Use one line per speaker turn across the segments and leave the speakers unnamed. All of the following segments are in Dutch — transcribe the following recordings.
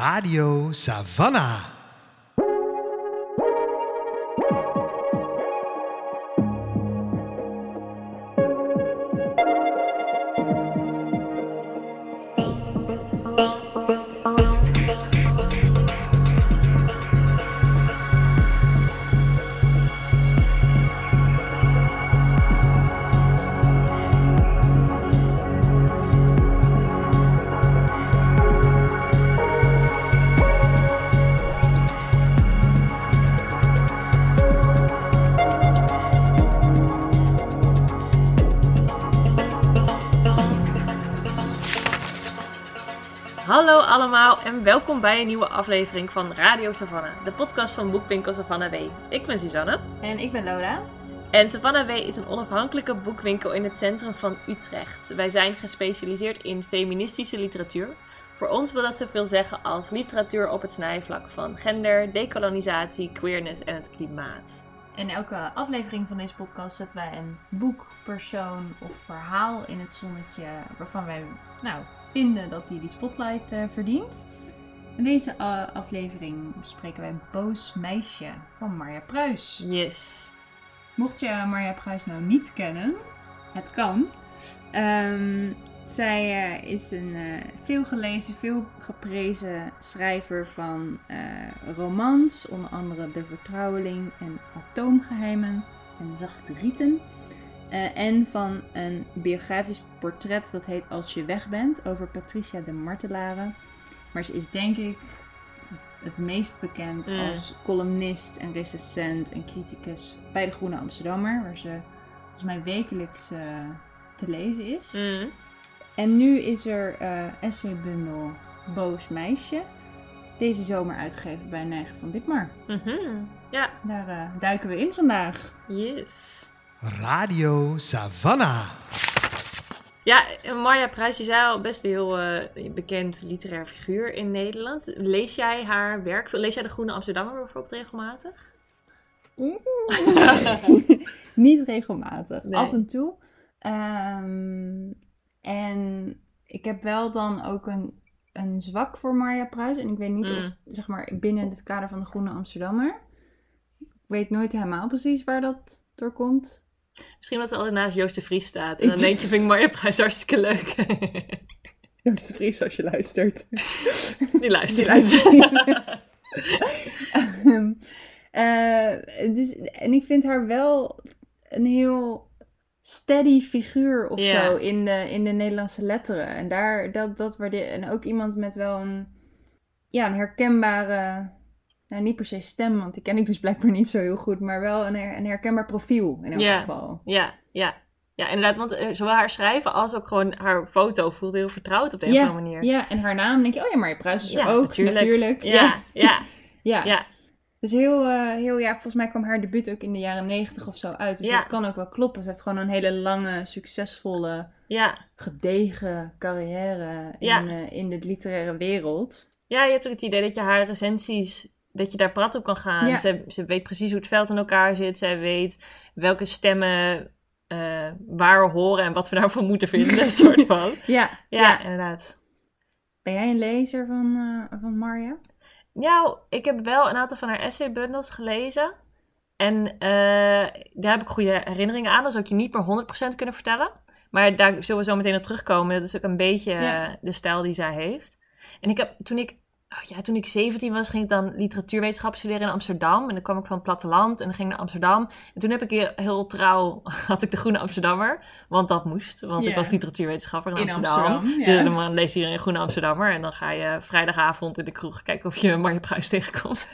Radio Savannah.
En welkom bij een nieuwe aflevering van Radio Savannah, de podcast van Boekwinkel Savannah W. Ik ben Suzanne
En ik ben Lola.
en Savannah W is een onafhankelijke boekwinkel in het centrum van Utrecht. Wij zijn gespecialiseerd in feministische literatuur. Voor ons wil dat zoveel zeggen als literatuur op het snijvlak van gender, decolonisatie, queerness en het klimaat.
In elke aflevering van deze podcast zetten wij een boek, persoon of verhaal in het zonnetje waarvan wij nou, vinden dat die die spotlight eh, verdient. In deze eh, aflevering bespreken wij Boos Meisje van Marja Pruis.
Yes.
Mocht je Marja Pruis nou niet kennen, het kan. Ehm, zij eh, is een eh, veel gelezen, veel geprezen schrijver van romans, onder andere De Vertrouweling en Atoomgeheimen en Zachte Rieten. En van een biografisch portret dat heet Als je weg bent over Patricia de Martelaren. Maar ze is denk ik het meest bekend
Mm.
als columnist en recensent en criticus bij de Groene Amsterdammer, waar ze volgens mij wekelijks eh, te lezen is.
Mm.
En nu is er eh essaybundel Boos Meisje, deze zomer uitgegeven bij Neigen van Ditmar.
Mhm. Ja,
Daar eh, duiken we in vandaag.
yes.
Radio Savannah.
Ja, Marja Pruis is al best een heel eh, bekend literair figuur in Nederland. Lees jij haar werk? Lees jij de Groene Amsterdammer bijvoorbeeld regelmatig?
Niet regelmatig,
Nee.
af en toe. Ehm, en ik heb wel dan ook een, een zwak voor Marja Pruis. En ik weet niet
Mm.
of, zeg maar, binnen het kader van de Groene Amsterdammer. Ik weet nooit helemaal precies waar dat door komt.
Misschien dat ze altijd naast Joost de Vries staat. En dan denk je, vind ik Marja Pruis hartstikke leuk.
Joost de Vries, als je luistert.
Die luistert.
Die luistert niet. Ehm, eh, dus, en ik vind haar wel een heel steady figuur of zo in de, in de Nederlandse letteren. En daar, dat, dat waardeer En ook iemand met wel een, ja, een herkenbare, nou niet per se stem, want die ken ik dus blijkbaar niet zo heel goed, maar wel een, her- een herkenbaar profiel in elk geval.
Ja, ja. Ja, inderdaad. Want eh, zowel haar schrijven als ook gewoon haar foto voelt heel vertrouwd op de een of andere manier.
ja, en haar naam denk je, oh ja, maar je Pruis is er
Ja,
ook,
natuurlijk.
natuurlijk.
Ja, ja, ja.
ja. Dus heel, eh, heel, ja, volgens mij kwam haar debuut ook in de jaren negentig of zo uit. Dus
Ja.
dat kan ook wel kloppen. Ze heeft gewoon een hele lange, succesvolle,
ja.
gedegen carrière in,
Ja.
eh, in de literaire wereld.
Ja, je hebt ook het idee dat je haar recensies, dat je daar prat op kan gaan.
Ja.
Ze, ze weet precies hoe het veld in elkaar zit. Zij weet welke stemmen eh, waar horen en wat we daarvan moeten vinden, soort van.
Ja,
Ja, inderdaad.
Ben jij een lezer van, eh, van Marja?
Nou, ik heb wel een aantal van haar essaybundels gelezen. En eh, daar heb ik goede herinneringen aan. Dat zou ik je niet meer 100% kunnen vertellen. Maar daar zullen we zo meteen op terugkomen. Dat is ook een beetje
Ja.
de stijl die zij heeft. En ik heb, toen ik, oh ja, toen ik 17 was, ging ik dan literatuurwetenschap studeren in Amsterdam. En dan kwam ik van het platteland en dan ging ik naar Amsterdam. En toen heb ik heel, heel trouw, had ik de Groene Amsterdammer. Want dat moest, want ik was literatuurwetenschapper in,
In
Amsterdam. Dus dan lees je hier een Groene Amsterdammer. En dan ga je vrijdagavond in de kroeg kijken of je Marja Pruis tegenkomt.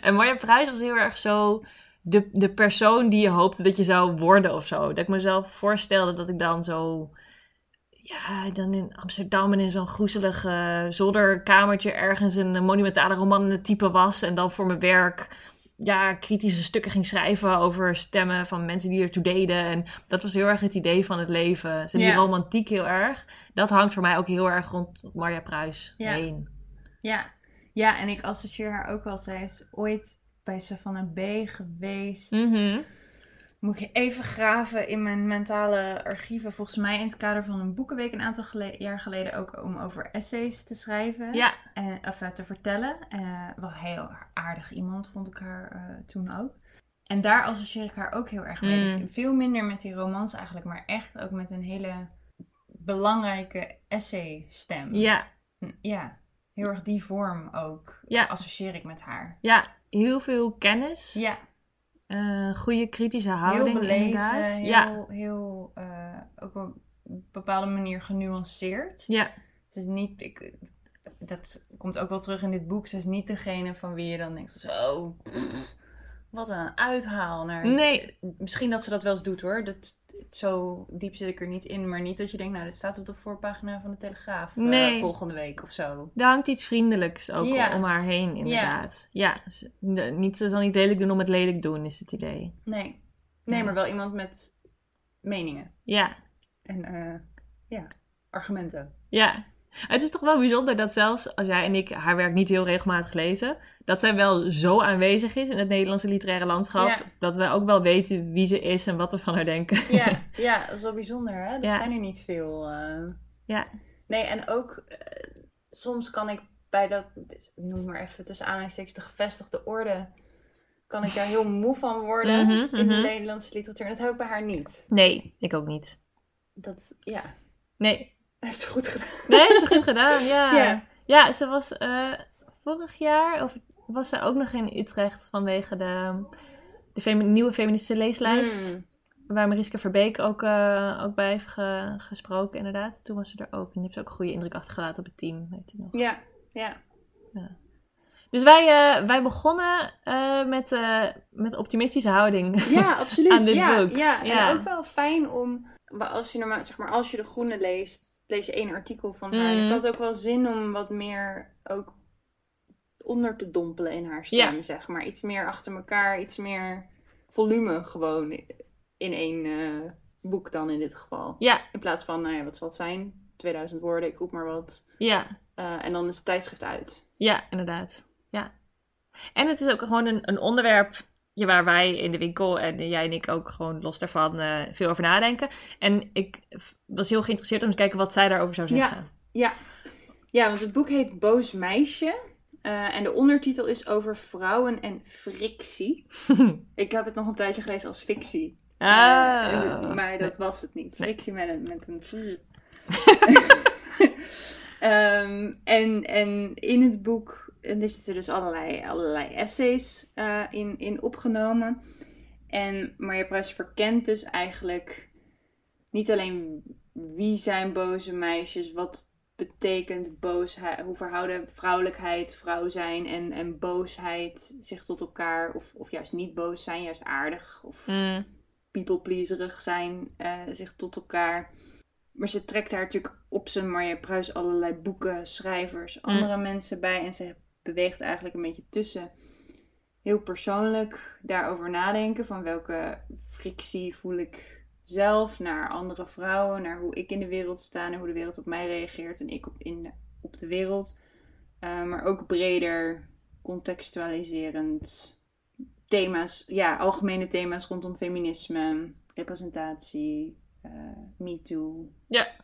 en Marja Pruis was heel erg zo de, de persoon die je hoopte dat je zou worden of zo. Dat ik mezelf voorstelde dat ik dan zo... Ja, dan in Amsterdam en in zo'n groezelig eh, zolderkamertje ergens een monumentale roman in het type was. En dan voor mijn werk ja, kritische stukken ging schrijven over stemmen van mensen die ertoe deden. En dat was heel erg het idee van het leven. Zo die romantiek heel erg. Dat hangt voor mij ook heel erg rond Marja Pruis
Ja.
heen.
Ja. ja, en ik associeer haar ook wel. Zij is ooit bij Savannah B geweest.
Mhm.
Moet ik even graven in mijn mentale archieven. Volgens mij in het kader van een boekenweek een aantal gele- jaar geleden ook om over essays te schrijven.
Ja,
En, of eh, te vertellen. Eh, wel heel aardig iemand vond ik haar eh, toen ook. En daar associeer ik haar ook heel erg mee.
Mm.
Dus veel minder met die romans eigenlijk, maar echt ook met een hele belangrijke essaystem.
ja,
Ja, heel erg die vorm ook
Ja.
associeer ik met haar.
ja. Heel veel kennis.
Ja,
eh, goede kritische houding
heel belezen,
inderdaad.
heel,
Ja,
heel eh, ook op een bepaalde manier genuanceerd.
ja,
Ze is niet, ik, dat komt ook wel terug in dit boek. Ze is niet degene van wie je dan denkt, zo, pff, wat een uithaal. Naar,
Nee.
Misschien dat ze dat wel eens doet hoor. Dat, zo diep zit ik er niet in. Maar niet dat je denkt, nou, dit staat op de voorpagina van de Telegraaf eh,
Nee.
volgende week of zo.
er hangt iets vriendelijks ook
Ja.
om haar heen inderdaad. Ja, ze, de- niet, ze zal niet lelijk doen om het lelijk doen, is het idee.
Nee. Nee,
Ja.
maar wel iemand met meningen.
Ja,
En eh, ja, argumenten.
ja. Het is toch wel bijzonder dat zelfs als jij en ik haar werk niet heel regelmatig lezen, dat zij wel zo aanwezig is in het Nederlandse literaire landschap,
Ja.
dat we ook wel weten wie ze is en wat we van haar denken.
Ja, ja, dat is wel bijzonder, hè? Dat
Ja.
zijn er niet veel. eh.
Ja.
Nee, en ook eh, soms kan ik bij dat, noem maar even tussen aanhalingstekens, de gevestigde orde, kan ik daar heel moe van worden
Mhm,
in de
mhm.
Nederlandse literatuur. En dat heb ik bij haar niet.
Nee, ik ook niet.
Dat, ja,
Nee,
heeft ze goed gedaan.
nee, is goed gedaan, ja.
Ja.
Ja, ze was eh, vorig jaar, of was ze ook nog in Utrecht vanwege de, de femi- nieuwe feministische leeslijst.
Mm.
Waar Mariska Verbeek ook, eh, ook bij heeft ge- gesproken, inderdaad. Toen was ze er ook. En die heeft ook een goede indruk achtergelaten op het team. Weet je nog.
Ja, ja.
Dus wij, eh, wij begonnen met, eh, met optimistische houding.
Ja, absoluut.
Aan dit
ja,
boek.
Ja,
Ja.
en ook wel fijn om, als je normaal, zeg maar, als je de Groene leest, lees je één artikel van haar.
Mhm.
Ik had ook wel zin om wat meer ook onder te dompelen in haar stem,
Ja.
zeg maar. Iets meer achter elkaar, iets meer volume gewoon in één eh, boek dan in dit geval.
Ja,
In plaats van, nou ja, wat zal het zijn? 2000 woorden, ik roep maar wat.
ja,
Eh, en dan is het tijdschrift uit.
ja, inderdaad. Ja. En het is ook gewoon een, een onderwerp ja, waar wij in de winkel en jij en ik ook gewoon los daarvan eh, veel over nadenken. En ik was heel geïnteresseerd om te kijken wat zij daarover zou
Ja.
zeggen.
Ja. ja, want het boek heet Boos Meisje. Eh, en de ondertitel is over vrouwen en frictie. Ik heb het nog een tijdje gelezen als fictie. Eh,
Ah.
maar dat was het niet. Frictie met een, met een. Ehm, en, en in het boek en er zitten dus allerlei, allerlei essays eh, in, in opgenomen. En Marja Pruis verkent dus eigenlijk niet alleen wie zijn boze meisjes, wat betekent boosheid, hoe verhouden vrouwelijkheid, vrouw zijn en, en boosheid zich tot elkaar, of, of juist niet boos zijn, juist aardig of
Mm,
people-pleaserig zijn, eh, zich tot elkaar. Maar ze trekt daar natuurlijk op zijn Marja Pruis allerlei boeken, schrijvers, andere mensen bij. En ze beweegt eigenlijk een beetje tussen heel persoonlijk daarover nadenken. Van welke frictie voel ik zelf naar andere vrouwen, naar hoe ik in de wereld sta en hoe de wereld op mij reageert en ik op, in, op de wereld. Eh, maar ook breder, contextualiserend thema's, ja, algemene thema's rondom feminisme, representatie, eh MeToo,
Ja.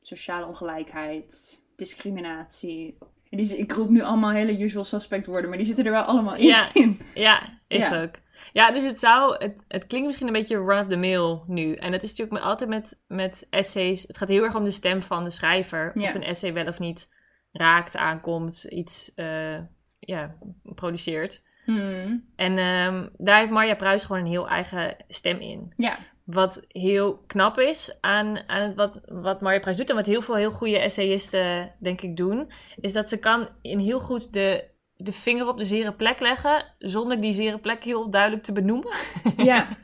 sociale ongelijkheid, discriminatie. Die, ik roep nu allemaal hele usual suspect woorden, maar die zitten er wel allemaal in.
Ja. Ja, is
Ja.
ook. Ja, dus het zou, het, het klinkt misschien een beetje run of the mill nu. En het is natuurlijk altijd met, met essays, het gaat heel erg om de stem van de schrijver.
Ja.
Of een essay wel of niet raakt, aankomt, iets eh, ja, produceert.
Hmm.
En ehm, daar heeft Marja Pruis gewoon een heel eigen stem in.
Ja,
Wat heel knap is aan, aan wat, wat Marja Pruis doet en wat heel veel heel goede essayisten denk ik doen, is dat ze kan in heel goed de, de vinger op de zere plek leggen, zonder die zere plek heel duidelijk te benoemen.
ja,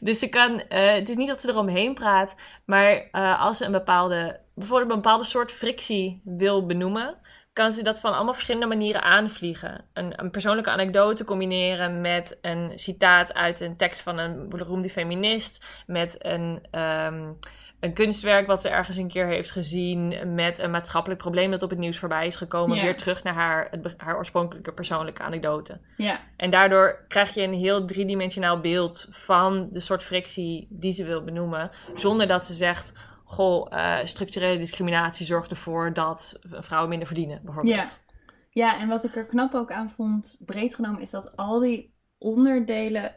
Dus ze kan, eh, het is niet dat ze eromheen praat, maar eh, als ze een bepaalde, bijvoorbeeld een bepaalde soort frictie wil benoemen, kan ze dat van allemaal verschillende manieren aanvliegen. Een, een persoonlijke anekdote combineren met een citaat uit een tekst van een beroemde feminist, met een, ehm, een kunstwerk wat ze ergens een keer heeft gezien met een maatschappelijk probleem dat op het nieuws voorbij is gekomen,
Ja.
weer terug naar haar, het haar oorspronkelijke persoonlijke anekdote.
Ja,
En daardoor krijg je een heel driedimensionaal beeld van de soort frictie die ze wil benoemen, zonder dat ze zegt, goh, eh, structurele discriminatie zorgt ervoor dat vrouwen minder verdienen, bijvoorbeeld.
Ja, en wat ik er knap ook aan vond, breed genomen, is dat al die onderdelen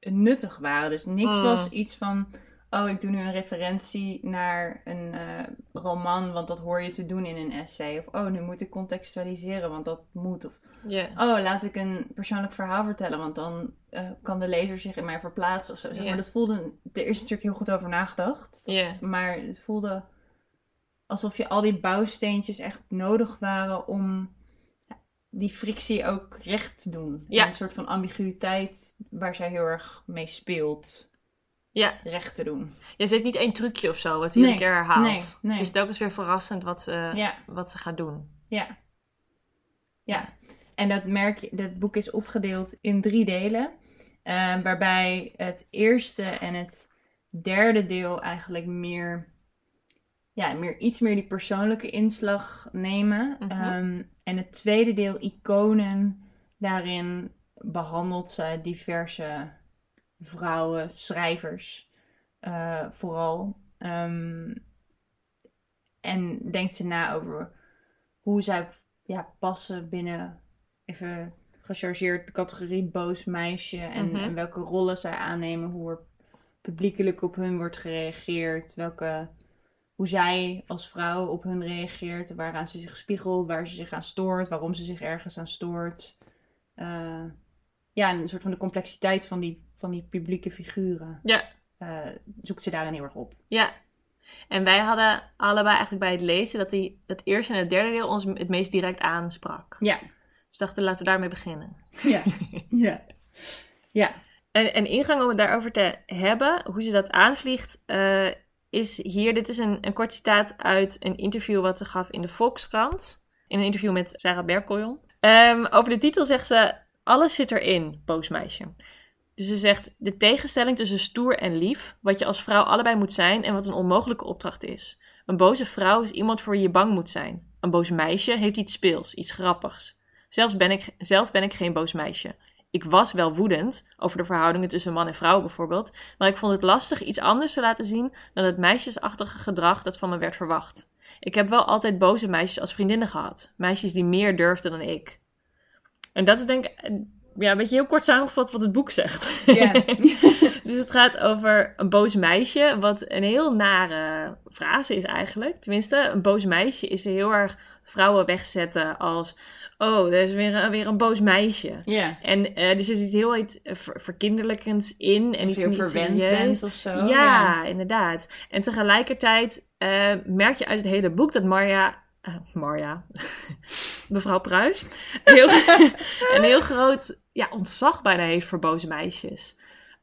nuttig waren. Dus niks
Mm.
was iets van, oh, ik doe nu een referentie naar een eh, roman, want dat hoor je te doen in een essay. Of, oh, nu moet ik contextualiseren, want dat moet. Of, oh, laat ik een persoonlijk verhaal vertellen, want dan eh, kan de lezer zich in mij verplaatsen of zo. Zeg maar, dat voelde, er is natuurlijk heel goed over nagedacht. Maar het voelde alsof je al die bouwsteentjes echt nodig waren om die frictie ook recht te doen.
Ja.
Een soort van ambiguïteit waar zij heel erg mee speelt,
ja.
recht te doen.
Je zit niet één trucje of zo wat een
Nee,
keer herhaalt.
nee, nee.
Het is telkens weer verrassend wat
Ja,
wat ze gaat doen.
ja. Ja. En dat, merk je, dat boek is opgedeeld in drie delen. eh, waarbij het eerste en het derde deel eigenlijk meer, ja, meer iets meer die persoonlijke inslag nemen.
Mhm.
Ehm, en het tweede deel, iconen, daarin behandelt ze diverse vrouwen, schrijvers eh, vooral. Ehm, en denkt ze na over hoe zij ja, passen binnen, even gechargeerd, de categorie boos meisje. En,
Mhm.
en welke rollen zij aannemen, hoe er publiekelijk op hun wordt gereageerd. Welke, hoe zij als vrouw op hun reageert, waaraan ze zich spiegelt, waar ze zich aan stoort, waarom ze zich ergens aan stoort. Eh, ja, en een soort van de complexiteit van die, van die publieke figuren
Ja.
eh, zoekt ze daarin heel erg op.
Ja. En wij hadden allebei eigenlijk bij het lezen dat die, het eerste en het derde deel ons het meest direct aansprak.
Ja,
Dus dachten, laten we daarmee beginnen.
ja, ja. Ja,
En een ingang om het daarover te hebben, hoe ze dat aanvliegt, eh, is hier. Dit is een, een kort citaat uit een interview wat ze gaf in de Volkskrant. In een interview met Sarah Berkeljon. Ehm, over de titel zegt ze: Alles zit erin, boos meisje. Dus ze zegt: De tegenstelling tussen stoer en lief, wat je als vrouw allebei moet zijn en wat een onmogelijke opdracht is. Een boze vrouw is iemand voor wie je bang moet zijn. Een boos meisje heeft iets speels, iets grappigs. Zelfs ben ik, zelf ben ik geen boos meisje. Ik was wel woedend over de verhoudingen tussen man en vrouw bijvoorbeeld, maar ik vond het lastig iets anders te laten zien dan het meisjesachtige gedrag dat van me werd verwacht. Ik heb wel altijd boze meisjes als vriendinnen gehad, meisjes die meer durfden dan ik. En dat is denk ik ja, een beetje heel kort samengevat wat het boek zegt.
ja.
Dus het gaat over een boos meisje, wat een heel nare frase is eigenlijk. Tenminste, een boos meisje is heel erg vrouwen wegzetten als... Oh, er is weer, een- weer een boos meisje.
ja.
En eh er zit heel iets ver- verkinderlijkends in. En iets niet
verwend bent of zo.
Ja, inderdaad. En tegelijkertijd eh, merk je uit het hele boek dat Marja... eh, Marja, mevrouw Pruis, heel, een heel groot ja, ontzag bijna heeft voor boze meisjes.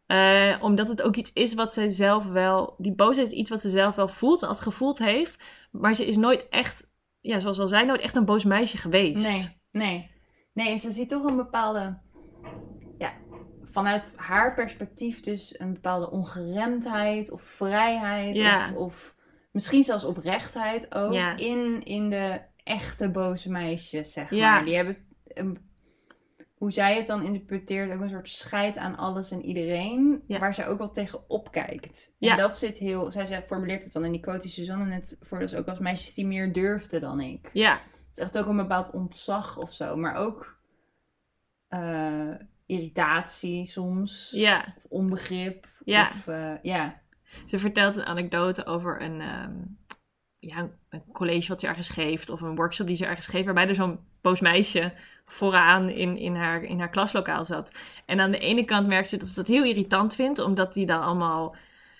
Eh, omdat het ook iets is wat zij zelf wel... Die boosheid is iets wat ze zelf wel voelt en als gevoeld heeft. Maar ze is nooit echt... Ja, zoals al zei, nooit echt een boos meisje geweest.
Nee, nee. Nee, ze ziet toch een bepaalde... Ja, vanuit haar perspectief dus een bepaalde ongeremdheid of vrijheid.
Ja.
Of, of misschien zelfs oprechtheid ook.
Ja.
In, in de echte boze meisjes, zeg
Ja.
maar. Die hebben... een- hoe zij het dan interpreteert, ook een soort scheid aan alles en iedereen.
Ja.
Waar zij ook wel tegen opkijkt.
Ja.
En dat zit heel... Zij, zij formuleert het dan in die quote die Suzanne net voor dus ook als meisjes die meer durfden dan ik.
Ja,
Het is echt ook een bepaald ontzag of zo. Maar ook eh, irritatie soms.
ja.
Of onbegrip.
Ja.
Of, eh, ja.
Ze vertelt een anekdote over een, ehm, ja, een college wat ze ergens geeft. Of een workshop die ze ergens geeft. Waarbij er zo'n boos meisje vooraan in, in, haar, in haar klaslokaal zat. En aan de ene kant merkt ze dat ze dat heel irritant vindt. Omdat die dan allemaal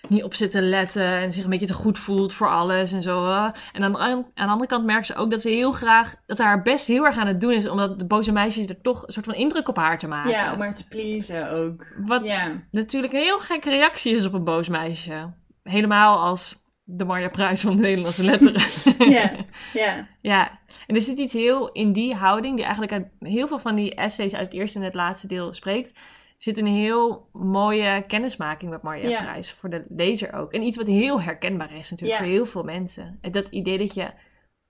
niet op zit te letten. En zich een beetje te goed voelt voor alles en zo. En aan, aan de andere kant merkt ze ook dat ze heel graag... Dat ze haar best heel erg aan het doen is. Omdat de boze meisjes er toch een soort van indruk op haar te maken.
ja, om haar te pleasen ook.
Wat
Ja.
natuurlijk een heel gekke reactie is op een boos meisje. Helemaal als de Marja Pruis van de Nederlandse letteren.
Ja. ja.
ja, en er zit iets heel in die houding, die eigenlijk uit heel veel van die essays uit het eerste en het laatste deel spreekt. zit een heel mooie kennismaking met Marja
Ja.
Prijs. Voor de lezer ook. En iets wat heel herkenbaar is natuurlijk
Ja.
voor heel veel mensen. En dat idee dat je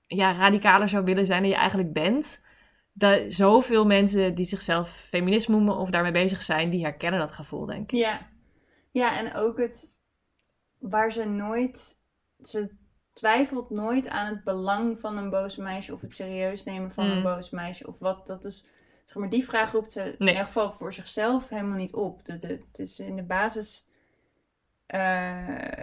ja, radicaler zou willen zijn dan je eigenlijk bent. Dat zoveel mensen die zichzelf feminist noemen of daarmee bezig zijn, die herkennen dat gevoel, denk ik.
Ja. Ja, en ook het waar ze nooit. Ze twijfelt nooit aan het belang van een boos meisje of het serieus nemen van een
Mm.
boos meisje of wat. Dat is. Zeg maar, die vraag roept ze in ieder geval voor zichzelf helemaal niet op. De, de, het is in de basis. eh,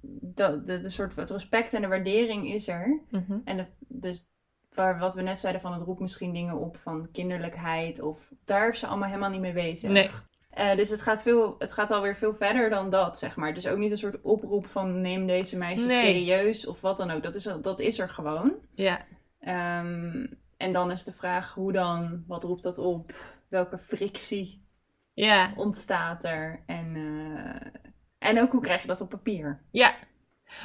de, de, de soort het respect en de waardering is er.
Mhm.
En de, dus waar, wat we net zeiden van het roept misschien dingen op van kinderlijkheid of daar is ze allemaal helemaal niet mee bezig.
Nee.
Eh, dus het gaat, veel, het gaat alweer veel verder dan dat, zeg maar. Dus ook niet een soort oproep van neem deze meisjes
Nee.
serieus of wat dan ook. Dat is, er- dat is er gewoon.
Ja,
Ehm, en dan is de vraag hoe dan, wat roept dat op? Welke frictie
ja,
ontstaat er? En, eh, en ook hoe krijg je dat op papier?
ja.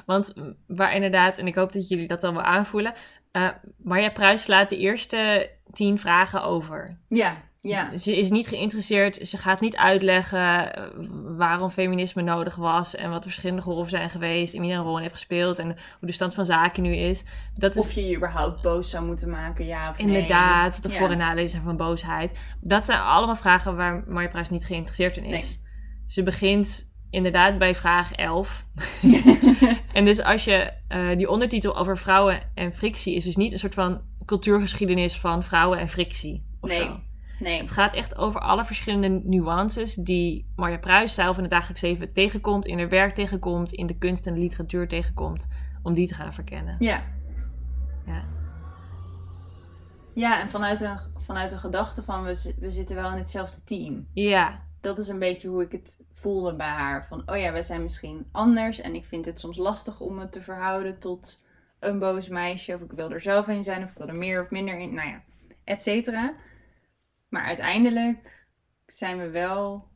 Want waar inderdaad, en ik hoop dat jullie dat dan wel aanvoelen. eh Marja Pruis laat de eerste tien vragen over.
Ja, ja.
Ze is niet geïnteresseerd, ze gaat niet uitleggen eh, waarom feminisme nodig was en wat de verschillende rollen zijn geweest en wie een rol in heeft gespeeld en hoe de stand van zaken nu is. Dat is
Of je je überhaupt boos zou moeten maken, ja of nee.
inderdaad de
Ja.
voor- en nadelen zijn van boosheid. Dat zijn allemaal vragen waar Marja Pruis niet geïnteresseerd in is. Ze begint inderdaad bij vraag 11. En dus als je eh, die ondertitel over vrouwen en frictie is dus niet een soort van cultuurgeschiedenis van vrouwen en frictie. Of
Nee.
zo.
Nee.
Het gaat echt over alle verschillende nuances die Marja Pruis zelf in het dagelijks leven tegenkomt, in haar werk tegenkomt, in de kunst en de literatuur tegenkomt, om die te gaan verkennen.
Ja.
Ja.
Ja, en vanuit een, vanuit een gedachte van we, we zitten wel in hetzelfde team.
Ja,
Dat is een beetje hoe ik het voelde bij haar. Van, oh ja, wij zijn misschien anders. En ik vind het soms lastig om me te verhouden tot een boos meisje. Of ik wil er zelf in zijn. Of ik wil er meer of minder in. Nou ja, et cetera. Maar uiteindelijk zijn we wel...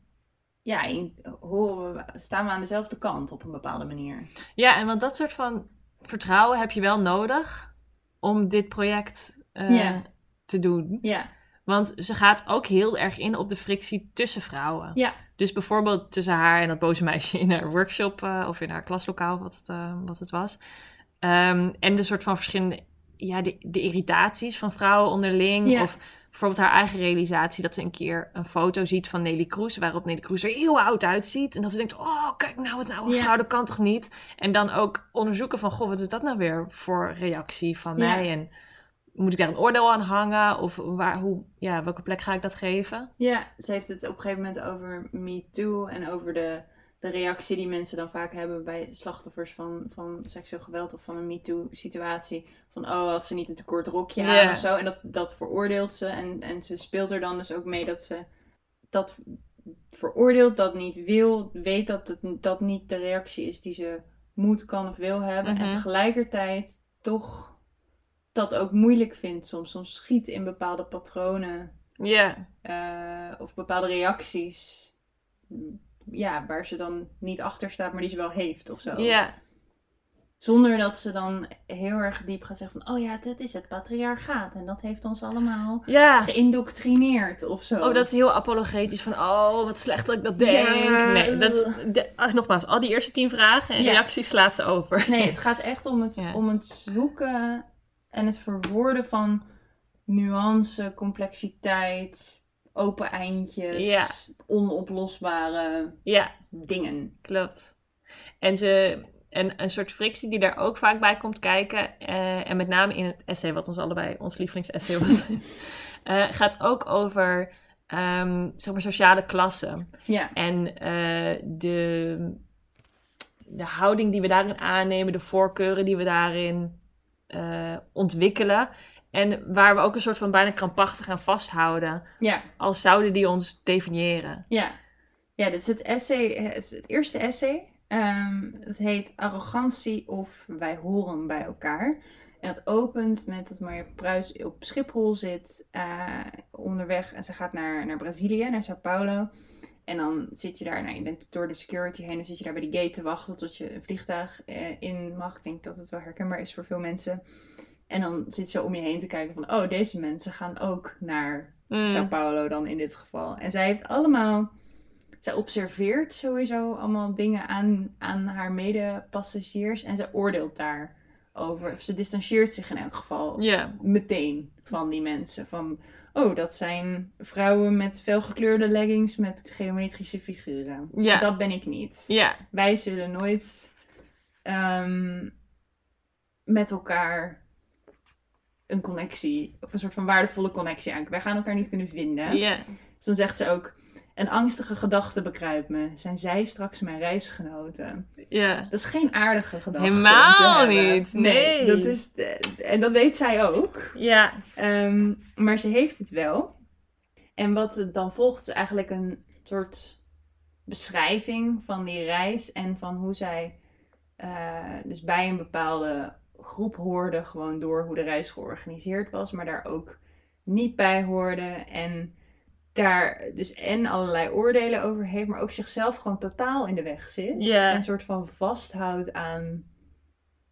Ja, in- horen we, staan we aan dezelfde kant op een bepaalde manier.
ja, en want dat soort van vertrouwen heb je wel nodig om dit project eh,
Ja.
te doen.
Ja,
Want ze gaat ook heel erg in op de frictie tussen vrouwen.
ja,
Dus bijvoorbeeld tussen haar en dat boze meisje in haar workshop eh, of in haar klaslokaal, wat het, eh, wat het was. Ehm, en de soort van verschillende, ja, de, de irritaties van vrouwen onderling.
Ja.
Of bijvoorbeeld haar eigen realisatie dat ze een keer een foto ziet van Nelly Kroes, waarop Nelly Kroes er heel oud uitziet. En dat ze denkt, oh, kijk nou, wat nou, een
Ja.
vrouw, dat kan toch niet? En dan ook onderzoeken van, goh, wat is dat nou weer voor reactie van
Ja.
mij? En moet ik daar een oordeel aan hangen? Of waar, hoe, ja, welke plek ga ik dat geven?
Ja, ze heeft het op een gegeven moment over Me Too en over de, de reactie die mensen dan vaak hebben bij slachtoffers van, van seksueel geweld of van een Me Too situatie. Van oh, had ze niet een te kort rokje aan of zo. En dat, dat veroordeelt ze. En, en ze speelt er dan dus ook mee dat ze dat veroordeelt, dat niet wil, weet dat het dat niet de reactie is die ze moet, kan of wil hebben. En
Mhm.
tegelijkertijd toch dat ook moeilijk vindt soms. Soms schiet in bepaalde patronen
Ja,
eh, of bepaalde reacties. Ja, waar ze dan niet achter staat, maar die ze wel heeft of zo.
ja.
Zonder dat ze dan heel erg diep gaat zeggen van... Oh ja, dit is het patriarchaat. En dat heeft ons allemaal
Ja.
geïndoctrineerd of zo.
Oh, dat is heel apologetisch van, oh, wat slecht dat ik dat denk.
Ja.
Nee, dat, de, als, nogmaals, al die eerste tien vragen en
Ja.
reacties slaat ze over.
Nee, het gaat echt om het, om het zoeken en het verwoorden van nuance, complexiteit, open eindjes,
Ja.
onoplosbare
Ja,
dingen.
klopt. En, ze, en een soort frictie die daar ook vaak bij komt kijken, eh, en met name in het essay, wat ons allebei ons lievelingsessay was, eh, gaat ook over ehm, zeg maar sociale klassen.
Ja,
En eh, de, de houding die we daarin aannemen, de voorkeuren die we daarin ontwikkelen. En waar we ook een soort van bijna krampachtig aan vasthouden.
ja.
Als zouden die ons definiëren.
Ja, ja dit is het essay, het, eerste essay. Ehm, het heet Arrogantie of Wij horen bij elkaar. En het opent met dat Marja Pruis op Schiphol zit eh, onderweg. En ze gaat naar, naar Brazilië, naar Sao Paulo. En dan zit je daar, nou, je bent door de security heen. Dan zit je daar bij de gate te wachten tot je een vliegtuig eh, in mag. Ik denk dat het wel herkenbaar is voor veel mensen. En dan zit ze om je heen te kijken van, oh, deze mensen gaan ook naar
Mm.
Sao Paulo dan in dit geval. En zij heeft allemaal zij observeert sowieso allemaal dingen aan, aan haar medepassagiers en ze oordeelt daarover. Of ze distancieert zich in elk geval meteen van die mensen. Van, oh, dat zijn vrouwen met felgekleurde leggings met geometrische figuren.
Ja.
Dat ben ik niet.
Ja.
Wij zullen nooit ehm, met elkaar een connectie, of een soort van waardevolle connectie aan. Wij gaan elkaar niet kunnen vinden.
Ja.
Dus dan zegt ze ook, een angstige gedachte bekruipt me. Zijn zij straks mijn reisgenoten?
Ja.
Dat is geen aardige gedachte.
Helemaal niet, nee.
dat is, en dat weet zij ook.
Ja.
Ehm, maar ze heeft het wel. En wat dan volgt is eigenlijk een soort beschrijving van die reis en van hoe zij eh, dus bij een bepaalde groep hoorde, gewoon door hoe de reis georganiseerd was, maar daar ook niet bij hoorde en daar dus en allerlei oordelen over heeft, maar ook zichzelf gewoon totaal in de weg zit. En een soort van vasthoudt aan,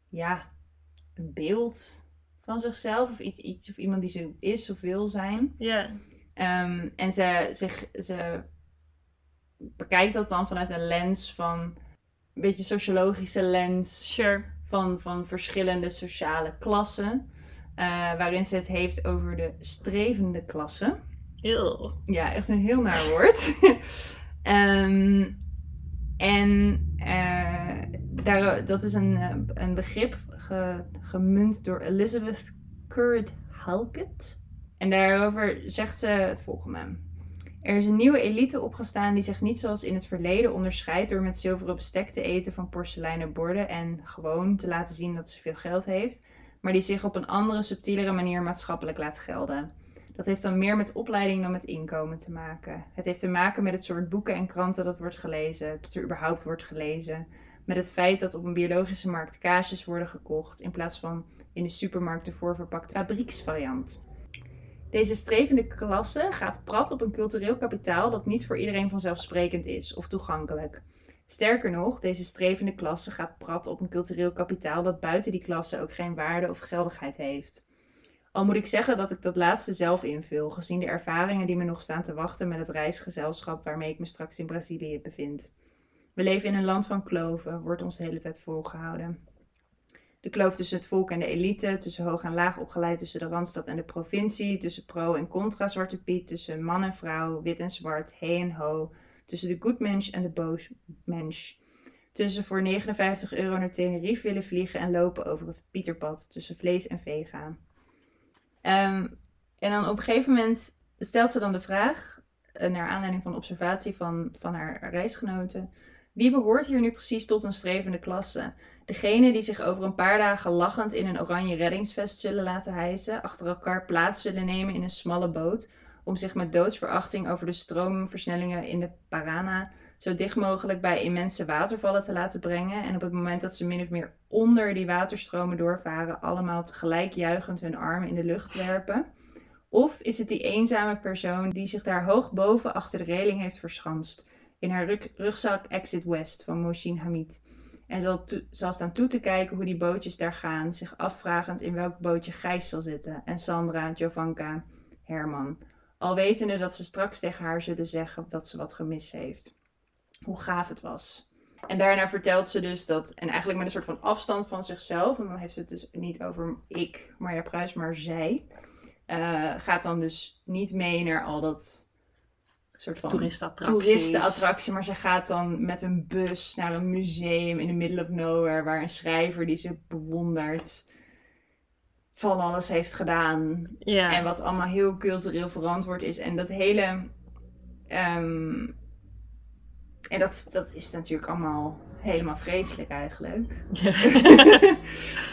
ja, een beeld van zichzelf of iets, iets of iemand die ze is of wil zijn.
Ja.
Ehm, en ze, zich, ze bekijkt dat dan vanuit een lens van, een beetje sociologische lens
Sure.
Van, van verschillende sociale klassen. eh, waarin ze het heeft over de strevende klasse. Ja, echt een heel naar woord. Ehm, en eh, daar, dat is een, eh, een begrip ge- gemunt door Elizabeth Currid Halkett. En daarover zegt ze het volgende. Er is een nieuwe elite opgestaan die zich niet zoals in het verleden onderscheidt door met zilveren bestek te eten van porseleinen borden en gewoon te laten zien dat ze veel geld heeft, maar die zich op een andere, subtielere manier maatschappelijk laat gelden. Dat heeft dan meer met opleiding dan met inkomen te maken. Het heeft te maken met het soort boeken en kranten dat wordt gelezen, dat er überhaupt wordt gelezen. Met het feit dat op een biologische markt kaasjes worden gekocht in plaats van in de supermarkt de voorverpakte fabrieksvariant. Deze strevende klasse gaat prat op een cultureel kapitaal dat niet voor iedereen vanzelfsprekend is of toegankelijk. Sterker nog, deze strevende klasse gaat prat op een cultureel kapitaal dat buiten die klasse ook geen waarde of geldigheid heeft. Al moet ik zeggen dat ik dat laatste zelf invul, gezien de ervaringen die me nog staan te wachten met het reisgezelschap waarmee ik me straks in Brazilië bevind. We leven in een land van kloven, wordt ons de hele tijd volgehouden. De kloof tussen het volk en de elite, tussen hoog en laag opgeleid, tussen de randstad en de provincie, tussen pro en contra Zwarte Piet, tussen man en vrouw, wit en zwart, he en ho, tussen de good mensch en de boos mensch. Tussen voor 59 euro naar Tenerife willen vliegen en lopen over het Pieterpad, tussen vlees en vee gaan. Ehm, en dan op een gegeven moment stelt ze dan de vraag, eh, naar aanleiding van observatie van, van haar reisgenoten, wie behoort hier nu precies tot een strevende klasse? Degene die zich over een paar dagen lachend in een oranje reddingsvest zullen laten hijsen, achter elkaar plaats zullen nemen in een smalle boot, om zich met doodsverachting over de stroomversnellingen in de Parana zo dicht mogelijk bij immense watervallen te laten brengen. En op het moment dat ze min of meer onder die waterstromen doorvaren, allemaal tegelijk juichend hun armen in de lucht werpen. Of is het die eenzame persoon die zich daar hoog boven achter de reling heeft verschanst, in haar rug- rugzak Exit West van Moshin Hamid. En zal, zal staan toe te kijken hoe die bootjes daar gaan, zich afvragend in welk bootje Gijs zal zitten. En Sandra, Jovanka, Herman. Al wetende dat ze straks tegen haar zullen zeggen dat ze wat gemist heeft. Hoe gaaf het was. En daarna vertelt ze dus dat, en eigenlijk met een soort van afstand van zichzelf, en dan heeft ze het dus niet over ik, Marja Pruis, maar zij, eh, gaat dan dus niet mee naar al dat soort van
Toeristenattracties.
toeristenattractie, maar ze gaat dan met een bus naar een museum in the middle of nowhere, waar een schrijver die ze bewondert van alles heeft gedaan.
Ja.
En wat allemaal heel cultureel verantwoord is. En dat hele. ehm, en dat, dat is natuurlijk allemaal helemaal vreselijk eigenlijk.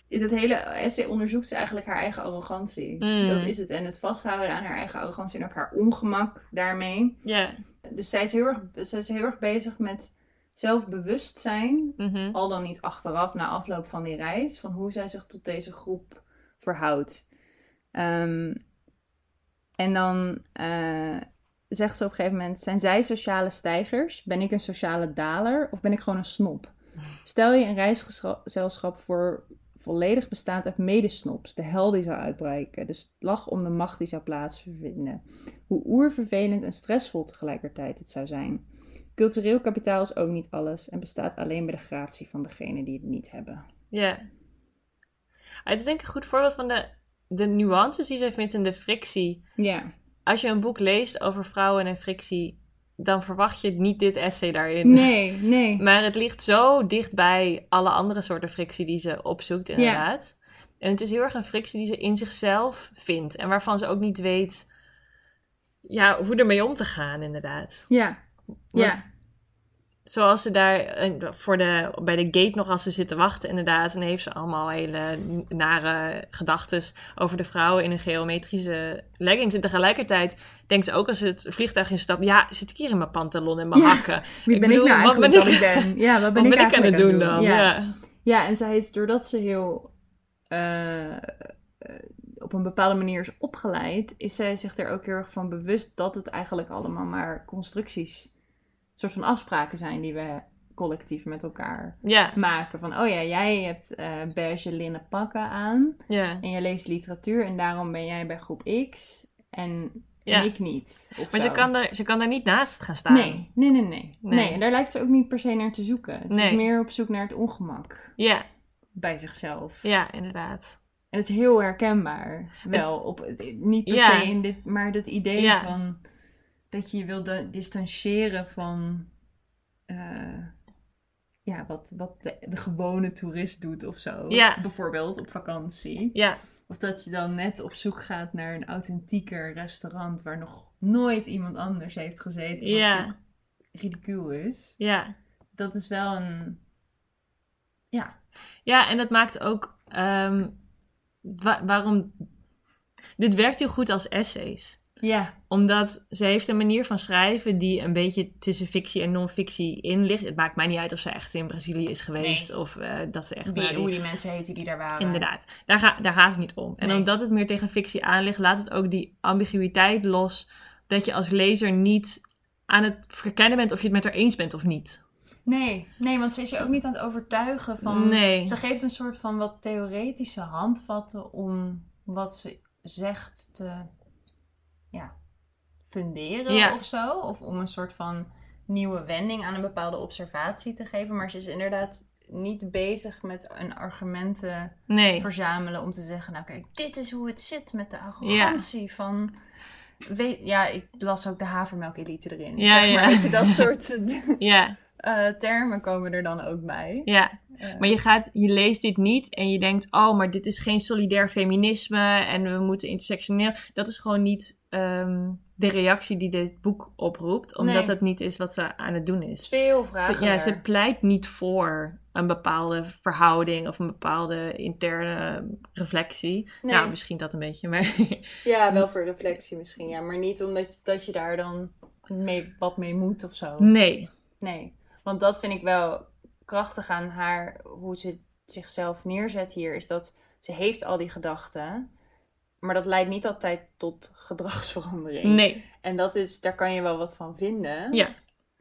In dat hele essay onderzoekt ze eigenlijk haar eigen arrogantie.
Mm.
Dat is het. En het vasthouden aan haar eigen arrogantie en ook haar ongemak daarmee.
ja.
Dus zij is heel erg, zij is heel erg bezig met zelfbewustzijn.
Mhm.
Al dan niet achteraf, na afloop van die reis. Van hoe zij zich tot deze groep verhoudt. Ehm, en dan eh, zegt ze op een gegeven moment: Zijn zij sociale stijgers? Ben ik een sociale daler? Of ben ik gewoon een snop? Stel je een reisgezelschap voor volledig bestaand uit medesnops. De hel die zou uitbreken. De slag om de macht die zou plaatsvinden. Hoe oervervelend en stressvol tegelijkertijd het zou zijn. Cultureel kapitaal is ook niet alles en bestaat alleen bij de gratie van degenen die het niet hebben.
Ja. Het is denk ik een goed voorbeeld van de, de nuances die zij vindt in de frictie.
Ja,
Als je een boek leest over vrouwen en frictie, dan verwacht je niet dit essay daarin.
nee, nee.
Maar het ligt zo dicht bij alle andere soorten frictie die ze opzoekt, inderdaad. En het is heel erg een frictie die ze in zichzelf vindt. En waarvan ze ook niet weet ja, hoe ermee om te gaan, inderdaad.
Ja, ja,
Zoals ze daar eh, voor de, bij de gate nog als ze zit te wachten, inderdaad. En heeft ze allemaal hele nare gedachten over de vrouwen in een geometrische leggings. En tegelijkertijd denkt ze ook als ze het vliegtuig instapt: ja, zit ik hier in mijn pantalon en mijn
Ja.
hakken?
Wie
Ik
ben
bedoel,
ik nou
wat
eigenlijk
ben ik-
ik ben? Ja, wat ben,
Wat
ik,
ben ik aan het doen dan?
Ja.
Ja.
Ja, en zij is doordat ze heel eh, op een bepaalde manier is opgeleid, is zij zich er ook heel erg van bewust dat het eigenlijk allemaal maar constructies, soort van afspraken zijn die we collectief met elkaar maken. Van, oh ja, jij hebt eh beige linnen pakken aan en je leest literatuur en daarom ben jij bij groep X en,
Ja.
ik niet. Of
Maar
zo.
ze kan, er, ze kan er niet naast gaan staan.
Nee, nee, nee, nee,
Nee.
nee. en daar lijkt ze ook niet per se naar te zoeken. Ze is
Nee.
meer op zoek naar het ongemak
Ja,
bij zichzelf.
ja, inderdaad.
En het is heel herkenbaar. Wel, op, niet per
Ja.
se in dit, maar het idee
Ja.
van dat je je wil da- distancieren van eh, ja, wat, wat de, de gewone toerist doet of zo.
Ja.
Bijvoorbeeld op vakantie.
Ja,
Of dat je dan net op zoek gaat naar een authentieker restaurant waar nog nooit iemand anders heeft gezeten. Wat
Ja.
ridicuul is.
ja.
Dat is wel een. Ja.
Ja, en dat maakt ook ehm, wa- waarom. Dit werkt heel goed als essays.
Ja.
Omdat ze heeft een manier van schrijven die een beetje tussen fictie en non-fictie in ligt. Het maakt mij niet uit of ze echt in Brazilië is geweest of eh, dat ze echt. die-
hoe die mensen heten die daar waren.
Inderdaad, daar, ga, daar gaat het niet om. En
Nee.
omdat het meer tegen fictie aan ligt, laat het ook die ambiguïteit los. Dat je als lezer niet aan het verkennen bent of je het met haar eens bent of niet.
Nee, nee, want ze is je ook niet aan het overtuigen van.
Nee.
Ze geeft een soort van wat theoretische handvatten om wat ze zegt te ja, funderen
Ja.
of zo. Of om een soort van nieuwe wending aan een bepaalde observatie te geven. Maar ze is inderdaad niet bezig met een argumenten
Nee.
verzamelen om te zeggen: Nou, kijk, dit is hoe het zit met de arrogantie van. Weet, ja, ik las ook de havermelk-elite erin.
Ja,
zeg maar. Dat soort
Ja,
eh, termen komen er dan ook bij.
ja. Maar je, gaat, je leest dit niet en je denkt, oh, maar dit is geen solidair feminisme en we moeten intersectioneel. Dat is gewoon niet ehm, de reactie die dit boek oproept, omdat
Nee.
het niet is wat ze aan het doen
is veel
Ze,
vragen.
ja, ze pleit niet voor een bepaalde verhouding of een bepaalde interne reflectie.
Nee.
Nou, misschien dat een beetje, maar
Ja, wel voor reflectie misschien, ja. Maar niet omdat dat je daar dan mee, wat mee moet of zo.
nee.
Nee. Want dat vind ik wel krachtig aan haar, hoe ze zichzelf neerzet hier, is dat ze heeft al die gedachten. Maar dat leidt niet altijd tot gedragsverandering.
Nee.
En dat is, daar kan je wel wat van vinden.
Ja.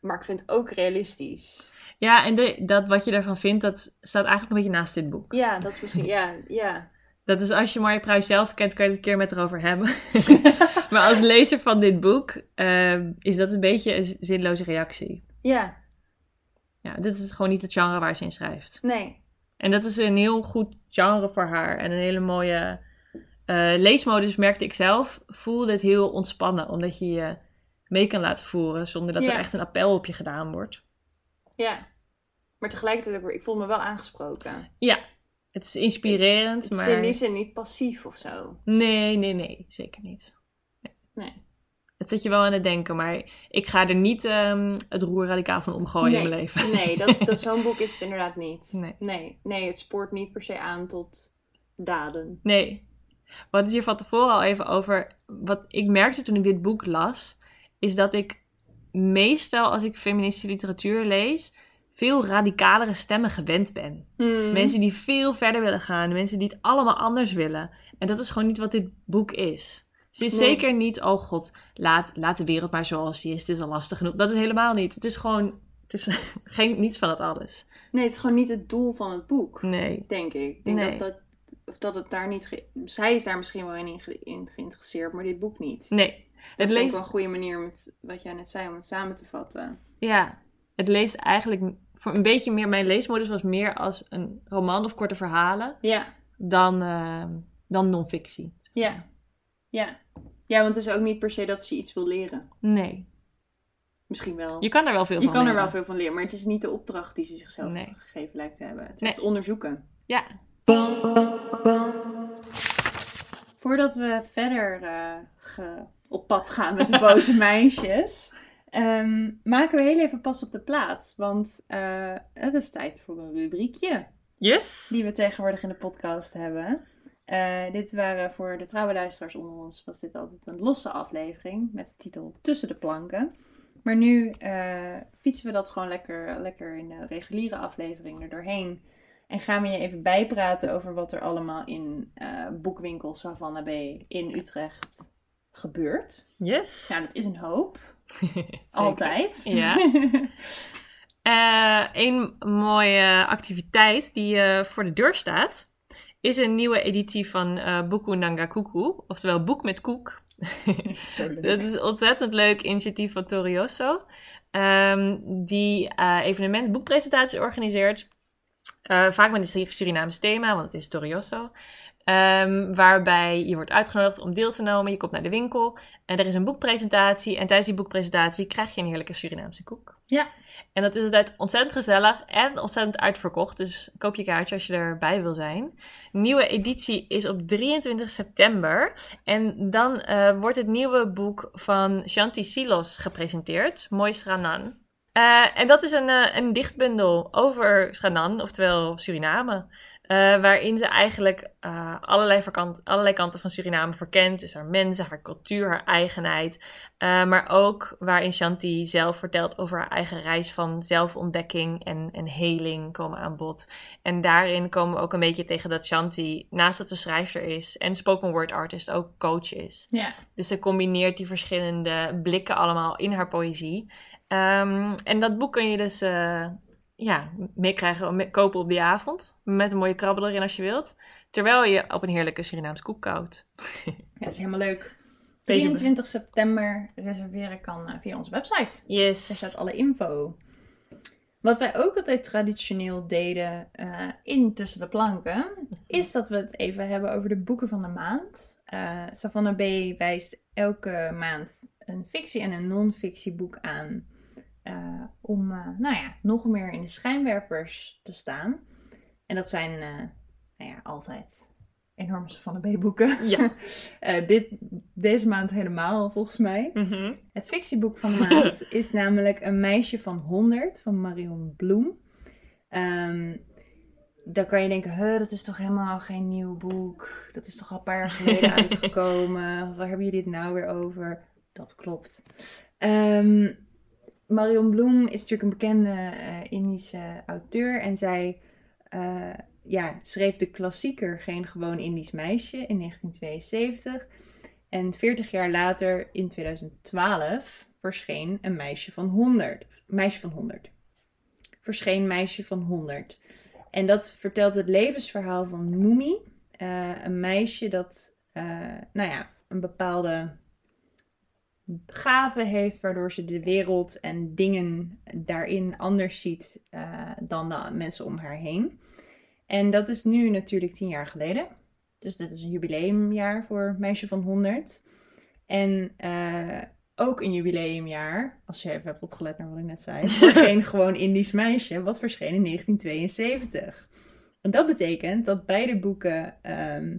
Maar ik vind het ook realistisch.
Ja, en de, dat wat je daarvan vindt, dat staat eigenlijk een beetje naast dit boek.
Ja, dat is misschien, ja, ja.
Dat is als je Marja Pruis zelf kent, kan je het een keer met haar over hebben. maar als lezer van dit boek ehm, is dat een beetje een zinloze reactie.
Ja,
Ja, dit is gewoon niet het genre waar ze in schrijft.
nee.
En dat is een heel goed genre voor haar. En een hele mooie eh, leesmodus, merkte ik zelf. Voelde het heel ontspannen, omdat je je mee kan laten voeren zonder dat
Ja.
er echt een appel op je gedaan wordt.
Ja. Maar tegelijkertijd ook weer, ik voel me wel aangesproken.
Ja, het is inspirerend,
Het is
maar...
in die zin niet passief of zo.
Nee, nee, nee, zeker niet.
Nee.
Het zet je wel aan het denken, maar ik ga er niet ehm, het roer radicaal van omgooien in mijn leven.
Nee, dat, dat, zo'n boek is het inderdaad niet.
Nee.
nee. Nee, het spoort niet per se aan tot daden.
Nee. We hadden het hier van tevoren al even over. Wat ik merkte toen ik dit boek las, is dat ik meestal als ik feministische literatuur lees, veel radicalere stemmen gewend ben.
Hmm.
Mensen die veel verder willen gaan, mensen die het allemaal anders willen. En dat is gewoon niet wat dit boek is. Ze is
Nee.
zeker niet, oh god, laat, laat de wereld maar zoals die is, het is al lastig genoeg. Dat is helemaal niet. Het is gewoon, het is geen, niets van het alles.
Nee, het is gewoon niet het doel van het boek,
Nee.
denk ik. Ik denk
Nee.
dat, dat, of dat het daar niet... Zij is daar misschien wel in, ge- in geïnteresseerd, maar dit boek niet.
Nee.
Dat
Het
is
leest,
wel een goede manier, met wat jij net zei, om het samen te vatten.
ja. het leest eigenlijk voor een beetje meer... Mijn leesmodus was meer als een roman of korte verhalen
Ja,
dan, eh, dan non-fictie.
ja, ja. Ja, want het is ook niet per se dat ze iets wil leren.
Nee,
Misschien wel.
je kan er wel veel
Je
van
kan er
leren.
wel veel van leren, maar het is niet de opdracht die ze zichzelf
Nee.
gegeven lijkt te hebben. Het is
Nee.
echt onderzoeken.
Ja,
Voordat we verder eh, op pad gaan met de boze meisjes, ehm, maken we heel even pas op de plaats. Want eh, het is tijd voor een rubriekje
yes!
die we tegenwoordig in de podcast hebben. Eh, dit waren voor de trouwe luisteraars onder ons, was dit altijd een losse aflevering met de titel Tussen de planken. Maar nu fietsen we dat gewoon lekker, lekker in de reguliere aflevering er doorheen. En gaan we je even bijpraten over wat er allemaal in eh, boekwinkel Savannah B in Utrecht gebeurt.
Yes!
Nou, dat is een hoop. Altijd.
Ja. Eh, een mooie activiteit die eh, voor de deur staat, is een nieuwe editie van eh Buku Nanga Kuku, oftewel Boek met Koek. Dat is een ontzettend leuk initiatief van Torioso, ehm, die eh evenementen, boekpresentaties organiseert. Eh, vaak met een Surinaams thema, want het is Torioso. Ehm, waarbij je wordt uitgenodigd om deel te nemen. Je komt naar de winkel en er is een boekpresentatie. En tijdens die boekpresentatie krijg je een heerlijke Surinaamse koek.
Ja.
En dat is altijd ontzettend gezellig en ontzettend uitverkocht. Dus koop je kaartje als je erbij wil zijn. Nieuwe editie is op 23 september. En dan eh, wordt het nieuwe boek van Shanti Silos gepresenteerd. Mooi Sranan. Eh, en dat is een, eh, een dichtbundel over Sranan, oftewel Suriname. Eh, waarin ze eigenlijk eh, allerlei, verkant- allerlei kanten van Suriname verkent. Dus haar mensen, haar cultuur, haar eigenheid. Eh, maar ook waarin Shanti zelf vertelt over haar eigen reis van zelfontdekking en, en heling komen aan bod. En daarin komen we ook een beetje tegen dat Shanti, naast dat ze schrijfster is en spoken word artist, ook coach is.
Ja.
Dus ze combineert die verschillende blikken allemaal in haar poëzie. Ehm, en dat boek kun je dus ja, meekrijgen, mee- kopen op die avond. Met een mooie krabbel erin als je wilt. Terwijl je op een heerlijke Surinaams koek koudt.
ja, dat is helemaal leuk.
Deze-
23 september reserveren kan eh, via onze website. Daar
Yes.
staat alle info. Wat wij ook altijd traditioneel deden eh, in Tussen de Planken, is dat we het even hebben over de boeken van de maand. Eh Savannah B. wijst elke maand een fictie- en een non-fictie boek aan. Eh, om eh, nou ja, nog meer in de schijnwerpers te staan. En dat zijn eh, nou ja, altijd enorme Savannah B. boeken.
Ja.
Dit, deze maand helemaal volgens mij.
Mhm.
Het fictieboek van de maand is namelijk Een meisje van 100 van Marion Bloem. Ehm dan kan je denken, huh, dat is toch helemaal geen nieuw boek. Dat is toch al een paar jaar geleden uitgekomen. Waar hebben jullie dit nou weer over? Dat klopt. Ehm, Marion Bloem is natuurlijk een bekende eh, Indische auteur. En zij eh, ja, schreef de klassieker Geen gewoon Indisch meisje in 1972. En 40 jaar later, in 2012, verscheen een meisje van 100. Meisje van 100. Verscheen Meisje van 100. En dat vertelt het levensverhaal van Moemi. eh, een meisje dat, nou ja, een bepaalde gave heeft, waardoor ze de wereld en dingen daarin anders ziet eh, dan de mensen om haar heen. En dat is nu natuurlijk tien jaar geleden. Dus dit is een jubileumjaar voor Meisje van 100. En eh, ook een jubileumjaar, als je even hebt opgelet naar wat ik net zei, voor geen gewoon Indisch meisje, wat verscheen in 1972. En dat betekent dat beide boeken ehm,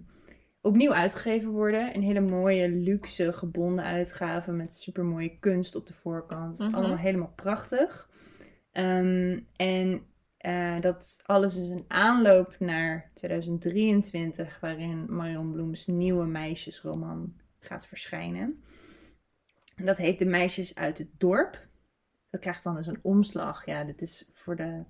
opnieuw uitgegeven worden. Een hele mooie, luxe, gebonden uitgave met supermooie kunst op de voorkant.
Mhm.
Allemaal helemaal prachtig. Ehm, en eh, dat alles is een aanloop naar 2023, waarin Marion Bloems nieuwe meisjesroman gaat verschijnen. En dat heet De Meisjes uit het Dorp. Dat krijgt dan dus een omslag. Ja, dit is voor de,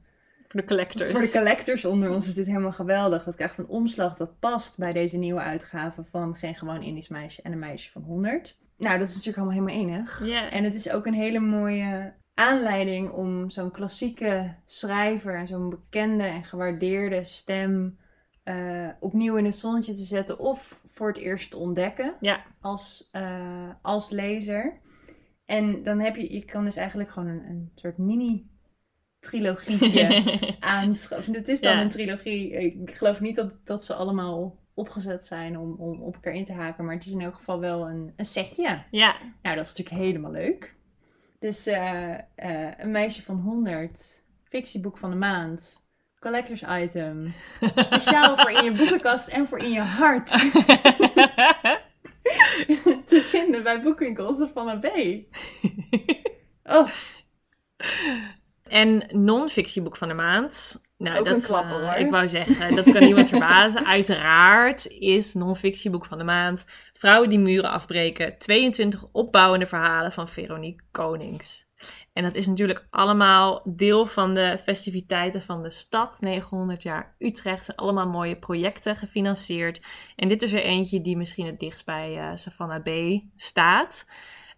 Voor de collectors.
voor de collectors onder ons is dit helemaal geweldig. Dat krijgt een omslag dat past bij deze nieuwe uitgave van Geen Gewoon Indisch Meisje en een Meisje van 100. Nou, dat is natuurlijk allemaal helemaal enig. En het is ook een hele mooie aanleiding om zo'n klassieke schrijver en zo'n bekende en gewaardeerde stem eh, opnieuw in het zonnetje te zetten of voor het eerst te ontdekken
Ja.
als, eh, als lezer. En dan heb je, je kan dus eigenlijk gewoon een, een soort mini trilogietje aanschaffen. Het is dan
Ja.
een trilogie. Ik geloof niet dat, dat ze allemaal opgezet zijn om, om op elkaar in te haken. Maar het is in elk geval wel een, een setje.
ja,
Nou, dat is natuurlijk helemaal leuk. Dus eh, eh, een meisje van 100, fictieboek van de maand, collectors item. Speciaal voor in je boekenkast en voor in je hart. Te vinden bij boekwinkels of van een B. Oh,
En non-fictieboek van de maand. Nou,
Ook
dat,
een klapper,
eh,
hoor.
Ik wou zeggen, dat kan niemand verbazen. Uiteraard is non-fictieboek van de maand Vrouwen die muren afbreken. 22 opbouwende verhalen van Veronique Konings. En dat is natuurlijk allemaal deel van de festiviteiten van de stad. 900 jaar Utrecht. zijn allemaal mooie projecten gefinancierd. En dit is er eentje die misschien het dichtst bij eh, Savannah B staat.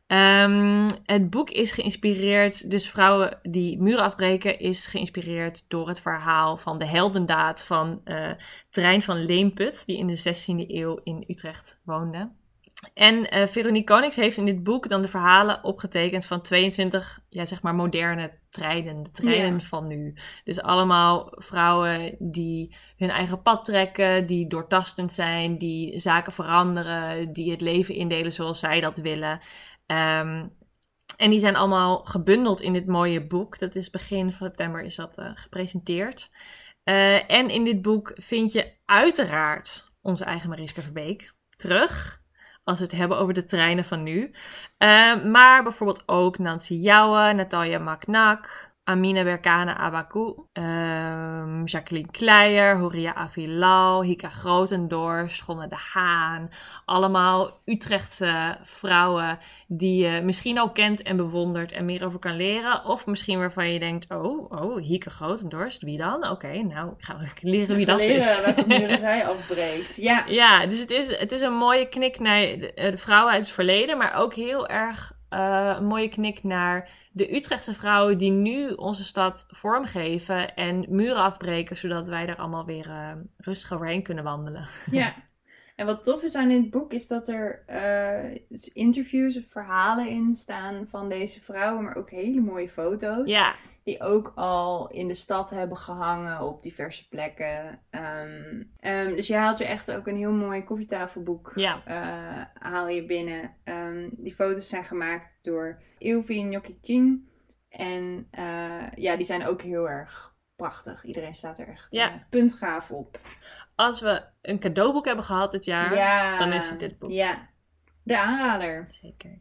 Ehm, het boek is geïnspireerd, dus Vrouwen die muren afbreken, is geïnspireerd door het verhaal van de heldendaad van eh Trein van Leemput, die in de 16e eeuw in Utrecht woonde. En eh Veronique Konings heeft in dit boek dan de verhalen opgetekend van 22, ja, zeg maar, moderne treinen. De treinen van nu. Dus allemaal vrouwen die hun eigen pad trekken, die doortastend zijn, die zaken veranderen, die het leven indelen zoals zij dat willen. Ehm, en die zijn allemaal gebundeld in dit mooie boek. Dat is begin september is dat eh, gepresenteerd. Eh, en in dit boek vind je uiteraard onze eigen Mariska Verbeek terug. Als we het hebben over de treinen van nu. Eh, maar bijvoorbeeld ook Nancy Jouwe, Natalia Maknak, Amina Berkane Abaku, ehm, Jacqueline Kleijer, Horia Avilal, Hika Grotendorst, Gonne de Haan. Allemaal Utrechtse vrouwen die je misschien ook kent en bewondert en meer over kan leren. Of misschien waarvan je denkt, oh, oh Hieke Grotendorst, wie dan? Oké, nou, ik ga leren wie dat
leren
is.
welke muren zij afbreekt. Ja,
Ja, dus het is, het is een mooie knik naar de, de vrouwen uit het verleden, maar ook heel erg eh, een mooie knik naar de Utrechtse vrouwen die nu onze stad vormgeven en muren afbreken, zodat wij er allemaal weer eh, rustig overheen kunnen wandelen.
Ja. En wat tof is aan dit boek is dat er eh, interviews of verhalen in staan van deze vrouwen, maar ook hele mooie foto's.
Ja,
Die ook al in de stad hebben gehangen op diverse plekken. Ehm, ehm, dus je haalt er echt ook een heel mooi koffietafelboek
ja,
eh, haal je binnen. Ehm, die foto's zijn gemaakt door Ilvi Njokitin. En eh, ja, die zijn ook heel erg prachtig. Iedereen staat er echt
Ja.
eh, puntgaaf op.
als we een cadeauboek hebben gehad dit jaar,
ja,
dan is het dit boek.
Ja, de aanrader.
zeker.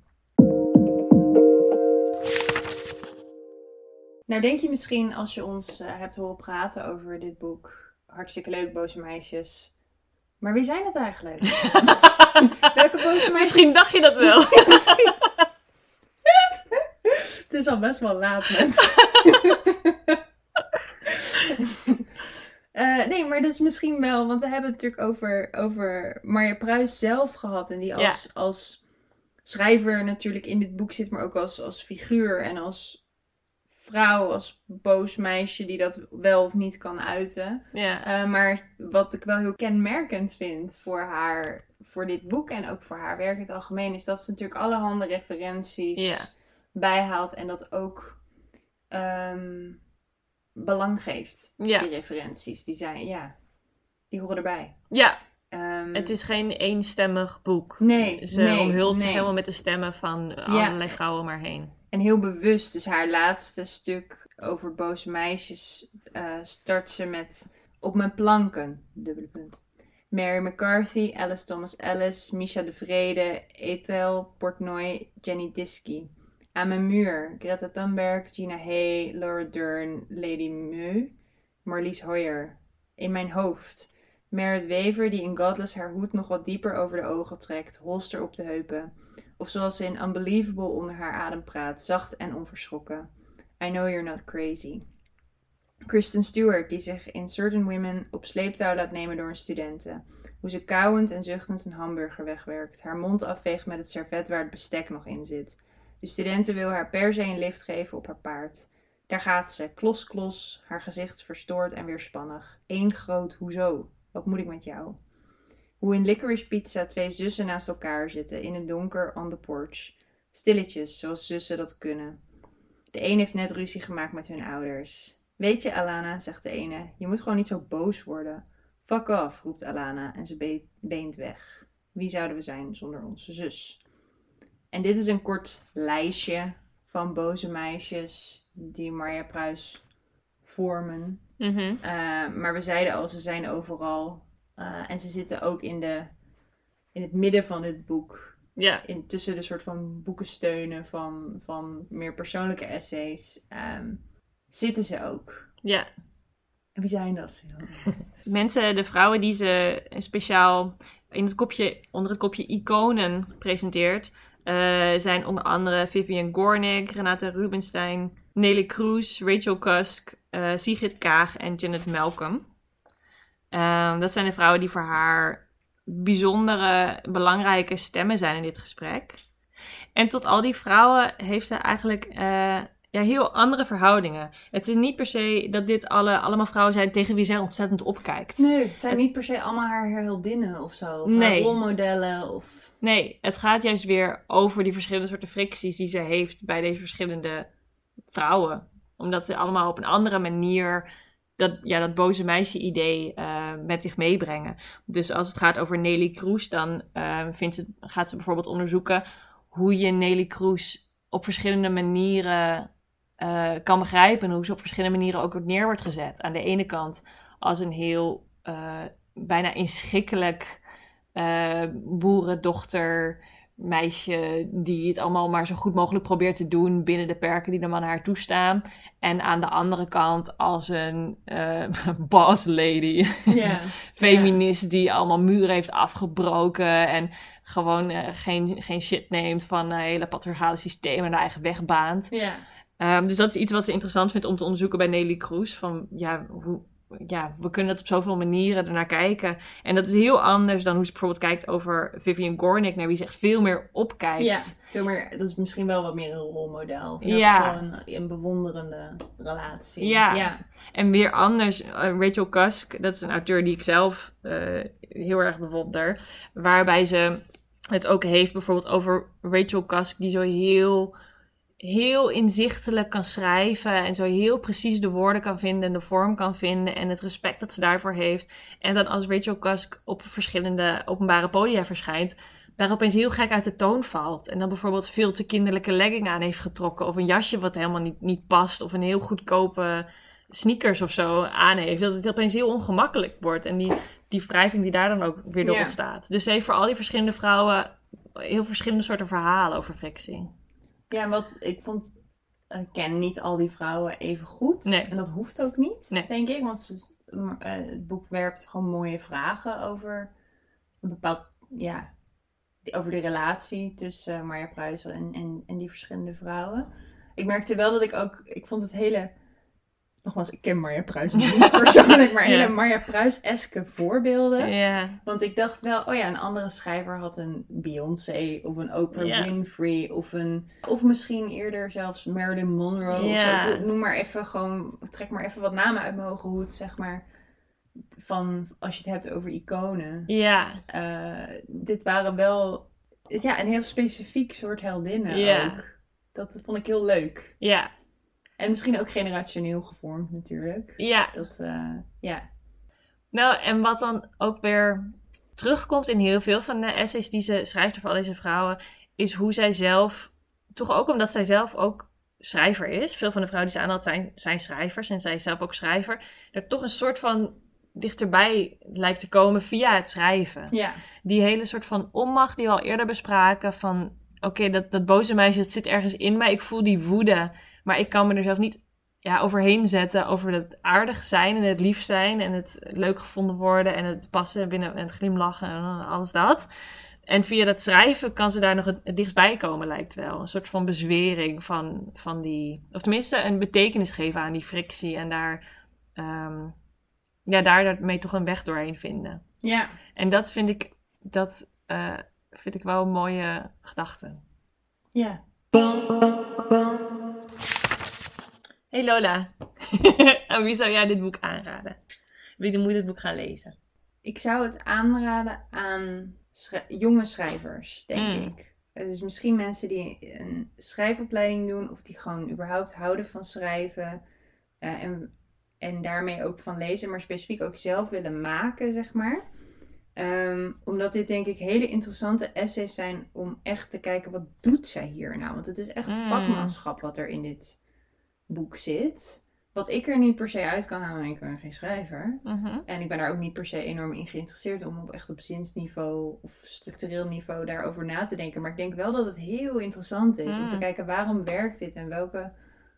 Nou denk je misschien als je ons eh, hebt horen praten over dit boek. Hartstikke leuk, boze meisjes. Maar wie zijn het eigenlijk? Welke boze meisjes?
Misschien dacht je dat wel.
Het is al best wel laat, mensen. Eh, nee, maar dat is misschien wel, want we hebben het natuurlijk over, over Marja Pruis zelf gehad. En die als, als schrijver natuurlijk in dit boek zit, maar ook als, als figuur en als vrouw, als boos meisje die dat wel of niet kan uiten.
ja.
Eh, maar wat ik wel heel kenmerkend vind voor haar, voor dit boek en ook voor haar werk in het algemeen, is dat ze natuurlijk allerhande referenties
Ja.
bijhaalt en dat ook ehm, belang geeft.
Ja.
Die referenties, die zijn, ja, die horen erbij.
ja,
Ehm,
het is geen eenstemmig boek.
nee,
Ze
nee,
omhult zich helemaal met de stemmen van allerlei vrouwen om haar heen.
En heel bewust, dus haar laatste stuk over boze meisjes eh, start ze met Op mijn planken, dubbele punt. Mary McCarthy, Alice Thomas Ellis, Misha de Vrede, Ethel Portnoy, Jenny Diski. Aan mijn muur, Greta Thunberg, Gina Hay, Laura Dern, Lady Meu, Marlies Hoyer. In mijn hoofd, Merit Wever die in Godless haar hoed nog wat dieper over de ogen trekt, holster op de heupen. Of zoals ze in Unbelievable onder haar adem praat, zacht en onverschrokken. I know you're not crazy. Kristen Stewart, die zich in Certain Women op sleeptouw laat nemen door een studenten. Hoe ze kauwend en zuchtend een hamburger wegwerkt, haar mond afveegt met het servet waar het bestek nog in zit. De studenten wil haar per se een lift geven op haar paard. Daar gaat ze, klos klos, haar gezicht verstoord en weerspannig. Eén groot hoezo, wat moet ik met jou? Hoe in Licorice Pizza twee zussen naast elkaar zitten in het donker on the porch. Stilletjes, zoals zussen dat kunnen. De een heeft net ruzie gemaakt met hun ouders. Weet je, Alana, zegt de ene, je moet gewoon niet zo boos worden. Fuck off, roept Alana en ze be- beent weg. Wie zouden we zijn zonder onze zus? En dit is een kort lijstje van boze meisjes die Marja Pruis vormen.
Mhm.
Uh, maar we zeiden al, ze zijn overal. Uh, en ze zitten ook in, de, in het midden van het boek.
Ja.
In, tussen de soort van boekensteunen van, van meer persoonlijke essays. Um, zitten ze ook.
Ja.
En wie zijn dat?
Mensen, de vrouwen die ze speciaal in het kopje, onder het kopje iconen presenteert, uh, zijn onder andere Vivian Gornick, Renate Rubinstein, Nelly Kroes, Rachel Cusk, uh, Sigrid Kaag en Janet Malcolm. Uh, dat zijn de vrouwen die voor haar bijzondere, belangrijke stemmen zijn in dit gesprek. En tot al die vrouwen heeft ze eigenlijk uh, ja, heel andere verhoudingen. Het is niet per se dat dit alle, allemaal vrouwen zijn tegen wie zij ontzettend opkijkt.
Nee, het zijn niet per se allemaal haar heldinnen of zo. Of
nee.
rolmodellen of...
Nee, het gaat juist weer over die verschillende soorten fricties die ze heeft bij deze verschillende vrouwen. Omdat ze allemaal op een andere manier dat, ja, dat boze meisje-idee uh, met zich meebrengen. Dus als het gaat over Nelly Kroes, dan uh, vindt ze, gaat ze bijvoorbeeld onderzoeken hoe je Nelly Kroes op verschillende manieren uh, kan begrijpen. En hoe ze op verschillende manieren ook neer wordt gezet. Aan de ene kant als een heel bijna inschikkelijk boerendochter meisje die het allemaal maar zo goed mogelijk probeert te doen binnen de perken die de man haar toestaan. En aan de andere kant als een uh, boss lady.
Yeah.
Feminist yeah. die allemaal muren heeft afgebroken en gewoon uh, geen, geen shit neemt van uh, hele patriarchale systemen en haar eigen weg baant.
Yeah.
Um, dus dat is iets wat ze interessant vindt om te onderzoeken bij Nelly Kroes. Van ja, hoe, ja, we kunnen het op zoveel manieren ernaar kijken. En dat is heel anders dan hoe ze bijvoorbeeld kijkt over Vivian Gornick, naar wie ze echt veel meer opkijkt.
Ja, veel meer, dat is misschien wel wat meer een rolmodel. Of
ja.
Een, een bewonderende relatie.
Ja.
ja.
En weer anders, uh, Rachel Cusk, dat is een auteur die ik zelf uh, heel erg bewonder. Waarbij ze het ook heeft bijvoorbeeld over Rachel Cusk, die zo heel heel inzichtelijk kan schrijven en zo heel precies de woorden kan vinden en de vorm kan vinden en het respect dat ze daarvoor heeft. En dan als Rachel Cusk op verschillende openbare podia verschijnt, daar opeens heel gek uit de toon valt. En dan bijvoorbeeld veel te kinderlijke legging aan heeft getrokken of een jasje wat helemaal niet, niet past of een heel goedkope sneakers of zo aan heeft. Dat het opeens heel ongemakkelijk wordt en die, die wrijving die daar dan ook weer door ontstaat. Dus ze heeft voor al die verschillende vrouwen heel verschillende soorten verhalen over frictie.
Ja, wat ik vond, ik ken niet al die vrouwen even goed.
Nee.
En dat hoeft ook niet,
Nee.
denk ik. Want ze, eh, het boek werpt gewoon mooie vragen over een bepaald, ja, over de relatie tussen eh, Marja Pruijzer en, en, en die verschillende vrouwen. Ik merkte wel dat ik ook, ik vond het hele, nogmaals, ik ken Marja Pruijzer niet persoonlijk, maar
Ja.
hele Marja Pruijs-eske voorbeelden.
Ja,
Want ik dacht wel, oh ja, een andere schrijver had een Beyoncé of een Oprah
Ja.
Winfrey of een... Of misschien eerder zelfs Marilyn Monroe
Ja.
of zo. Ik Noem maar even gewoon, trek maar even wat namen uit mijn hoge hoed, zeg maar. Van, als je het hebt over iconen.
ja,
Eh, dit waren wel, ja, een heel specifiek soort heldinnen
Ja.
ook. Dat vond ik heel leuk.
ja,
En misschien ook generationeel gevormd natuurlijk.
ja.
Dat, eh, ja.
Nou, en wat dan ook weer terugkomt in heel veel van de essays die ze schrijft over al deze vrouwen, is hoe zij zelf, toch ook omdat zij zelf ook schrijver is, veel van de vrouwen die ze aanhaalt zijn, zijn schrijvers en zij is zelf ook schrijver, er toch een soort van dichterbij lijkt te komen via het schrijven.
Ja.
Die hele soort van onmacht die we al eerder bespraken, van oké, dat, dat boze meisje, dat zit ergens in mij, ik voel die woede, maar ik kan me er zelf niet ja, overheen zetten over het aardig zijn en het lief zijn en het leuk gevonden worden en het passen binnen en het glimlachen en alles dat. En via dat schrijven kan ze daar nog het, het dichtst bij komen, lijkt wel. Een soort van bezwering van, van die... Of tenminste een betekenis geven aan die frictie en daar... ehm, ja, daar daarmee toch een weg doorheen vinden.
Ja.
En dat vind ik, dat, eh, vind ik wel een mooie gedachte.
Ja.
Hey Lola, aan wie zou jij dit boek aanraden? Wie moet dit boek gaan lezen?
Ik zou het aanraden aan schrij- jonge schrijvers, denk
Mm.
ik. dus misschien mensen die een schrijfopleiding doen of die gewoon überhaupt houden van schrijven eh, en, en daarmee ook van lezen, maar specifiek ook zelf willen maken, zeg maar. Ehm, omdat dit denk ik hele interessante essays zijn om echt te kijken wat doet zij hier nou. Want het is echt
Mm.
vakmanschap wat er in dit boek zit. Wat ik er niet per se uit kan halen, ik ben geen schrijver.
Mhm.
En ik ben daar ook niet per se enorm in geïnteresseerd om op echt op zinsniveau of structureel niveau daarover na te denken. Maar ik denk wel dat het heel interessant is om te
Mm.
kijken waarom werkt dit en welke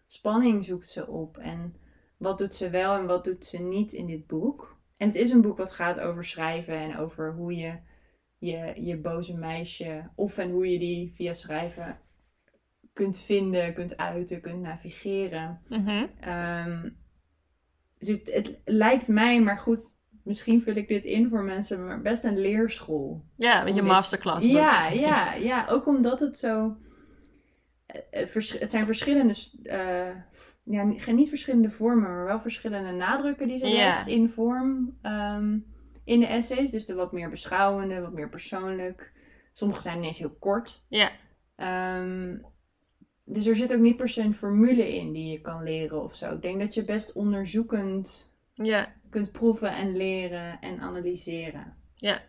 spanning zoekt ze op en wat doet ze wel en wat doet ze niet in dit boek. En het is een boek wat gaat over schrijven en over hoe je je, je boze meisje of en hoe je die via schrijven kunt vinden, kunt uiten, kunt navigeren. Ehm, dus het, het lijkt mij, maar goed, misschien vul ik dit in voor mensen, maar best een leerschool.
Ja, met je
dit-
masterclass.
Ja, ja, ja. Ook omdat het zo. eh, Het, vers- het zijn verschillende. eh, f- ja, niet verschillende vormen, maar wel verschillende nadrukken die ze legt in vorm. ehm, in de essays. Dus de wat meer beschouwende, wat meer persoonlijk. Sommige zijn ineens heel kort.
Ja.
Ehm, dus er zit ook niet per se een formule in die je kan leren of zo. Ik denk dat je best onderzoekend
Ja.
kunt proeven en leren en analyseren.
Ja.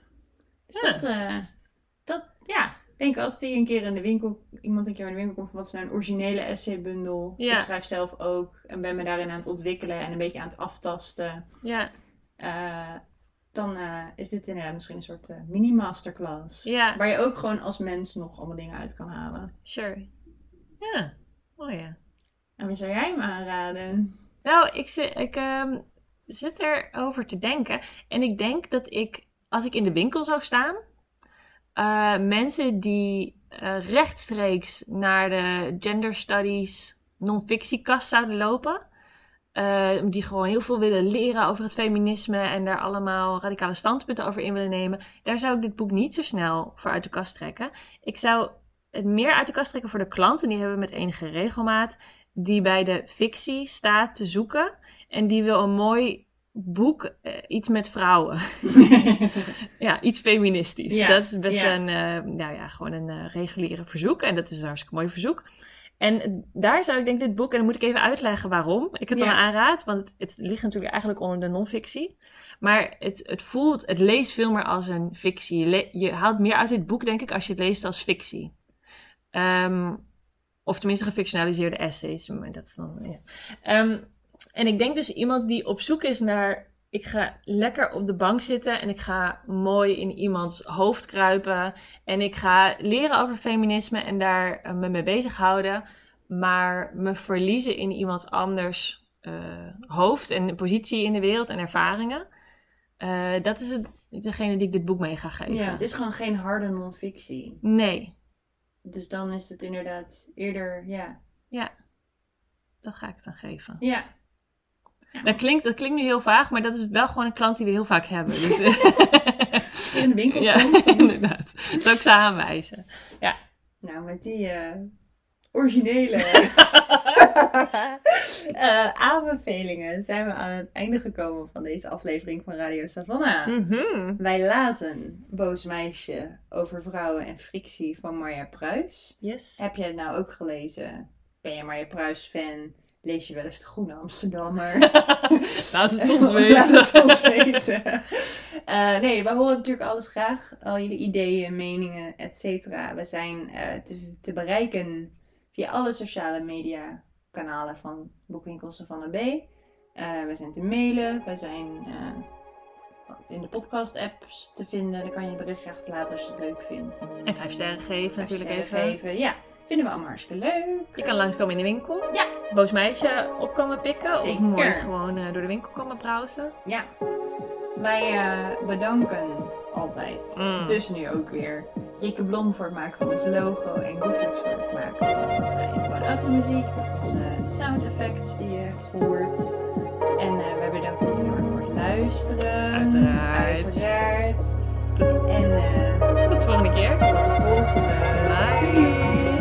Dus
Ja.
dat, eh, dat, ja. Ik denk als die een keer in de winkel, iemand een keer in de winkel komt van wat is nou een originele essaybundel.
Ja.
Ik schrijf zelf ook en ben me daarin aan het ontwikkelen en een beetje aan het aftasten.
Ja.
Eh, dan eh, is dit inderdaad misschien een soort mini-masterclass.
Ja.
Waar je ook gewoon als mens nog allemaal dingen uit kan halen.
Sure. Ja. Oh ja.
En wie zou jij hem aanraden?
Nou, ik, zit, ik ehm, zit erover te denken. En ik denk dat ik, als ik in de winkel zou staan, eh, mensen die eh, rechtstreeks naar de gender studies non-fictiekast zouden lopen. eh, die gewoon heel veel willen leren over het feminisme en daar allemaal radicale standpunten over in willen nemen. Daar zou ik dit boek niet zo snel voor uit de kast trekken. Ik zou meer uit de kast trekken voor de klanten, die hebben met enige regelmaat die bij de fictie staat te zoeken. En die wil een mooi boek, eh, iets met vrouwen. ja, iets feministisch.
Ja,
Dat is best
ja.
een, eh, nou ja, gewoon een eh, reguliere verzoek. En dat is een hartstikke mooi verzoek. En daar zou ik denk dit boek, en dan moet ik even uitleggen waarom ik het dan aanraad. Want het, het ligt natuurlijk eigenlijk onder de non-fictie. Maar het, het voelt, het leest veel meer als een fictie. Je, le- je haalt meer uit dit boek, denk ik, als je het leest als fictie. Ehm, of tenminste gefictionaliseerde essays. Maar dat is dan, ja. Ehm, en ik denk dus iemand die op zoek is naar... Ik ga lekker op de bank zitten en ik ga mooi in iemands hoofd kruipen. En ik ga leren over feminisme en daar eh, me mee bezighouden. Maar me verliezen in iemands anders eh, hoofd en positie in de wereld en ervaringen. Eh, dat is het, degene die ik dit boek mee ga geven.
Ja, het is gewoon geen harde non-fictie.
Nee,
Dus dan is het inderdaad eerder, ja.
dat ga ik dan geven.
Ja,
Dat klinkt, dat klinkt nu heel vaag, maar dat is wel gewoon een klant die we heel vaak hebben. Dus,
je in de winkel
ja,
komt.
inderdaad. Zou ik ze aanwijzen.
Nou, met die eh, originele eh, aanbevelingen zijn we aan het einde gekomen van deze aflevering van Radio Savannah.
Mhm.
Wij lazen Boos Meisje over vrouwen en frictie van Marja Pruis.
Yes.
Heb jij het nou ook gelezen? Ben je Marja Pruis fan? Lees je wel eens de Groene Amsterdammer?
Laat het ons
Laat
weten.
het ons weten. Eh, nee, we horen natuurlijk alles graag. Al jullie ideeën, meningen, et cetera. We zijn eh, te, te bereiken via alle sociale media kanalen van Boekwinkels van de B. Eh, we zijn te mailen. We zijn eh, in de podcast apps te vinden. Daar kan je een berichtje achterlaten als je het leuk vindt.
En vijf sterren geven
Vijf
natuurlijk
sterren
even.
geven. Ja, vinden we allemaal hartstikke leuk.
Je kan langskomen in de winkel.
Ja.
Boos meisje op komen pikken. Of mooi gewoon eh, door de winkel komen browsen.
Ja. Wij bedanken altijd.
Mm.
Dus nu ook weer. Rieke Blom voor het maken van ons logo. En Gooflux voor het maken van onze intro en muziek. Onze sound effects die je hebt gehoord. En eh, wij bedanken jullie heel erg voor het luisteren.
Uiteraard.
Uiteraard. En eh,
Tot de volgende keer.
tot de volgende.
Bye.